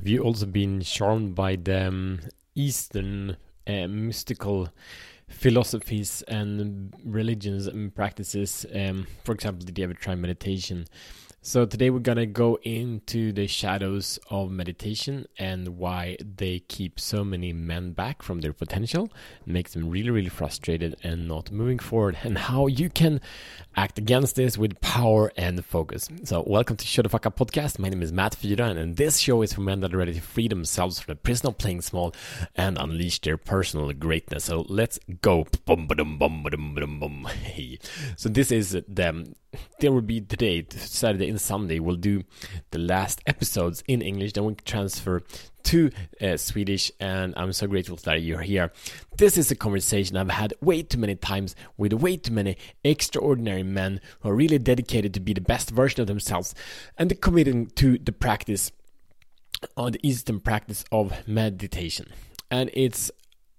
Have you also been charmed by the Eastern uh, mystical philosophies and religions and practices? Um, for example, did you ever try meditation? So today we're gonna go into the shadows of meditation and why they keep so many men back from their potential, makes them really, really frustrated and not moving forward, and how you can act against this with power and focus. So welcome to Show the Fuck Up podcast. My name is Matt Fyra, and this show is for men that are ready to free themselves from the prison of playing small and unleash their personal greatness. So let's go. So this is the there will be today, Saturday and Sunday, we'll do the last episodes in English, then we transfer to uh, Swedish, and I'm so grateful that you're here. This is a conversation I've had way too many times with way too many extraordinary men who are really dedicated to be the best version of themselves and committing to the practice, on the Eastern practice of meditation. And it's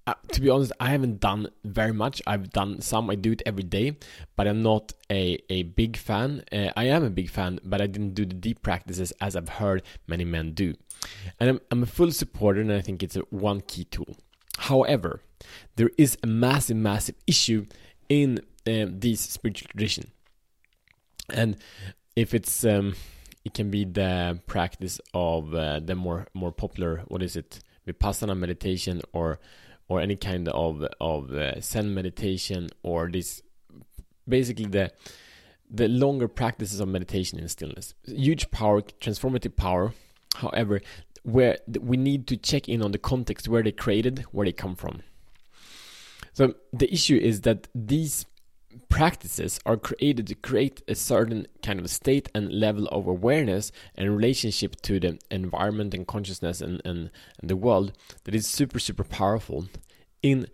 uh, to be honest, I haven't done very much. I've done some. I do it every day, but I'm not a, a big fan. Uh, I am a big fan, but I didn't do the deep practices as I've heard many men do. And I'm, I'm a full supporter, and I think it's a one key tool. However, there is a massive, massive issue in um, this spiritual tradition, and if it's um, it can be the practice of uh, the more more popular what is it vipassana meditation or or any kind of of uh, Zen meditation or this basically the the longer practices of meditation in stillness. Huge power, transformative power. However, where we need to check in on the context where they created, where they come from. So the issue is that these practices are created to create a certain kind of state and level of awareness and relationship to the environment and consciousness and, and, and the world that is super, super powerful in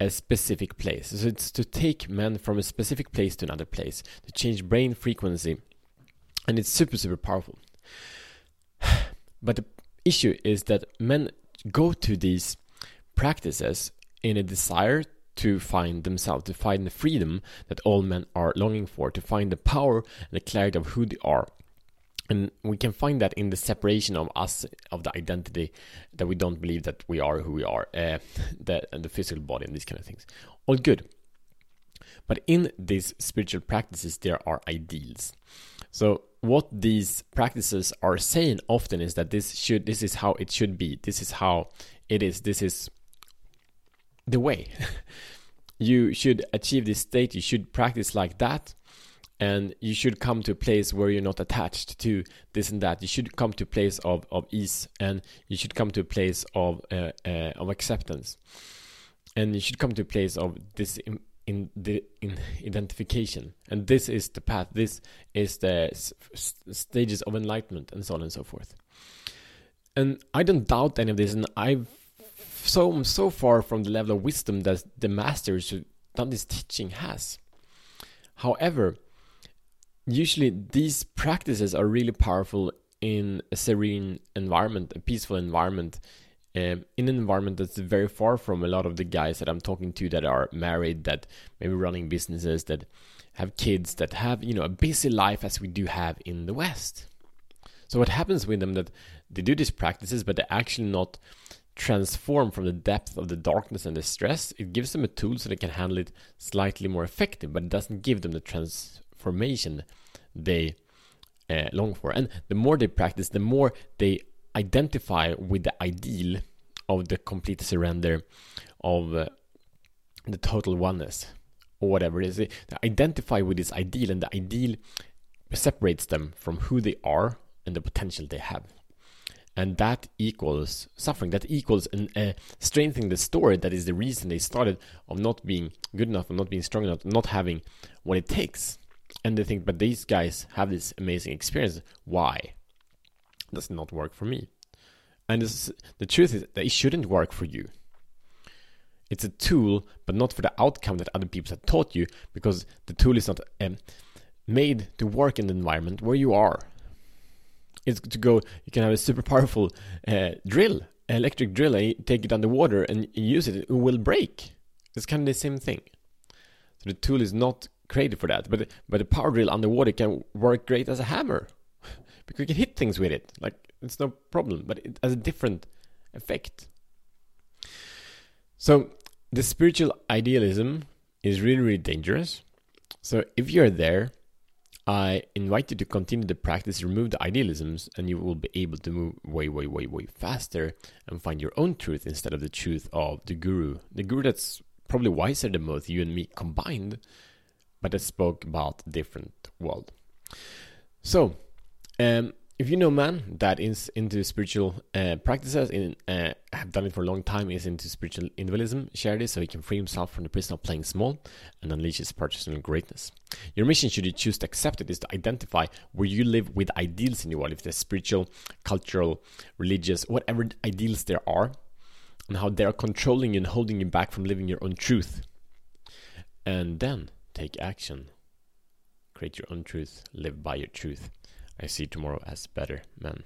a specific place. So it's to take men from a specific place to another place, to change brain frequency. And it's super, super powerful. But the issue is that men go to these practices in a desire to find themselves, to find the freedom that all men are longing for, to find the power and the clarity of who they are. And we can find that in the separation of us, of the identity, that we don't believe that we are who we are, uh, the, and the physical body, and these kind of things. All good. But in these spiritual practices, there are ideals. So what these practices are saying often is that this should, this is how it should be. This is how it is. This is the way. you should achieve this state, you should practice like that, and you should come to a place where you're not attached to this and that. You should come to a place of, of ease, and you should come to a place of uh, uh, of acceptance, and you should come to a place of this in, in the in identification. And this is the path. This is the s- stages of enlightenment, and so on and so forth. And I don't doubt any of this, and I've so so far from the level of wisdom that the masters who this teaching has. However, usually these practices are really powerful in a serene environment, a peaceful environment, um, in an environment that's very far from a lot of the guys that I'm talking to that are married, that maybe running businesses, that have kids, that have you know a busy life as we do have in the West. So what happens with them that they do these practices, but they're actually not transform from the depth of the darkness and the stress. It gives them a tool so they can handle it slightly more effective, but it doesn't give them the transformation they uh, long for. And the more they practice, the more they identify with the ideal of the complete surrender, of uh, the total oneness, or whatever it is. They identify with this ideal, and the ideal separates them from who they are and the potential they have and that equals suffering. That equals an, uh, strengthening the story. That is the reason they started of not being good enough of not being strong enough not having what it takes. And they think but these guys have this amazing experience. Why? Does it not work for me. And this, the truth is that it shouldn't work for you. It's a tool but not for the outcome that other people have taught you because the tool is not um, made to work in the environment where you are is to go. You can have a super powerful uh, drill, electric drill, and take it underwater and use it. It will break. It's kind of the same thing. So the tool is not created for that, but but the power drill underwater can work great as a hammer because you can hit things with it. Like it's no problem, but it has a different effect. So the spiritual idealism is really, really dangerous. So if you're there, I invite you to continue the practice, remove the idealisms, and you will be able to move way, way, way, way faster and find your own truth instead of the truth of the guru. The guru that's probably wiser than both you and me combined, but that spoke about a different world. So, um, if you know man that is into spiritual uh, practices and uh, have done it for a long time is into spiritual individualism share this so he can free himself from the prison of playing small and unleash his personal greatness your mission should you choose to accept it is to identify where you live with ideals in your world if they're spiritual cultural religious whatever ideals there are and how they are controlling you and holding you back from living your own truth. And then take action. Create your own truth. Live by your truth. I see tomorrow as better, man.